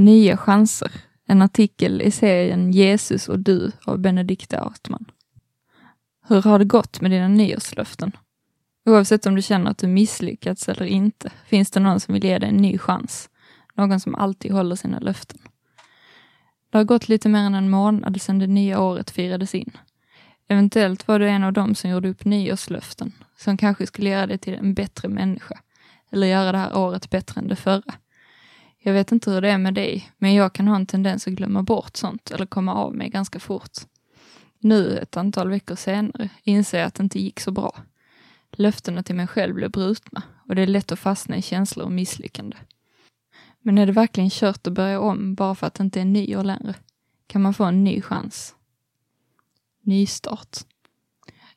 Nya chanser. En artikel i serien Jesus och du av Benedikte Artman. Hur har det gått med dina nyårslöften? Oavsett om du känner att du misslyckats eller inte, finns det någon som vill ge dig en ny chans. Någon som alltid håller sina löften. Det har gått lite mer än en månad sedan det nya året firades in. Eventuellt var du en av dem som gjorde upp nyårslöften, som kanske skulle göra dig till en bättre människa, eller göra det här året bättre än det förra. Jag vet inte hur det är med dig, men jag kan ha en tendens att glömma bort sånt eller komma av mig ganska fort. Nu, ett antal veckor senare, inser jag att det inte gick så bra. Löftena till mig själv blev brutna och det är lätt att fastna i känslor och misslyckande. Men är det verkligen kört att börja om bara för att det inte är nyår längre? Kan man få en ny chans? Nystart.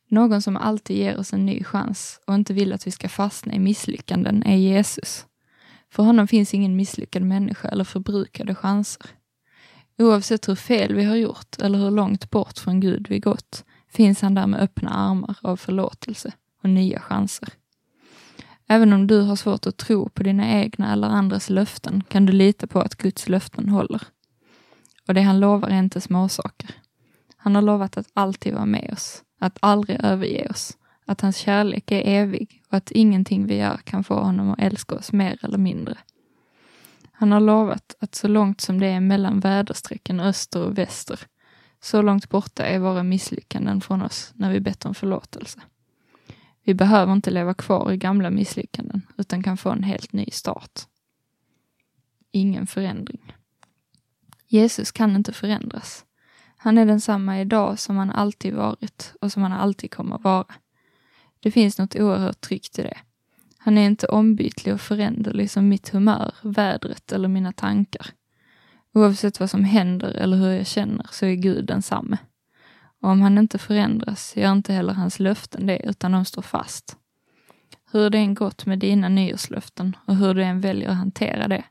Någon som alltid ger oss en ny chans och inte vill att vi ska fastna i misslyckanden är Jesus. För honom finns ingen misslyckad människa eller förbrukade chanser. Oavsett hur fel vi har gjort eller hur långt bort från Gud vi gått finns han där med öppna armar av förlåtelse och nya chanser. Även om du har svårt att tro på dina egna eller andras löften kan du lita på att Guds löften håller. Och det han lovar är inte småsaker. Han har lovat att alltid vara med oss, att aldrig överge oss, att hans kärlek är evig och att ingenting vi gör kan få honom att älska oss mer eller mindre. Han har lovat att så långt som det är mellan väderstrecken öster och väster, så långt borta är våra misslyckanden från oss när vi bett om förlåtelse. Vi behöver inte leva kvar i gamla misslyckanden, utan kan få en helt ny start. Ingen förändring. Jesus kan inte förändras. Han är densamma idag som han alltid varit och som han alltid kommer vara. Det finns något oerhört tryggt i det. Han är inte ombytlig och föränderlig som mitt humör, vädret eller mina tankar. Oavsett vad som händer eller hur jag känner så är Gud densamme. Och om han inte förändras gör inte heller hans löften det, utan de står fast. Hur det än gått med dina nyårslöften och hur du än väljer att hantera det,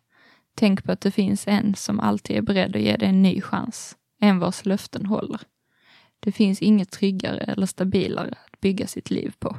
tänk på att det finns en som alltid är beredd att ge dig en ny chans, en vars löften håller. Det finns inget tryggare eller stabilare bygga sitt liv på.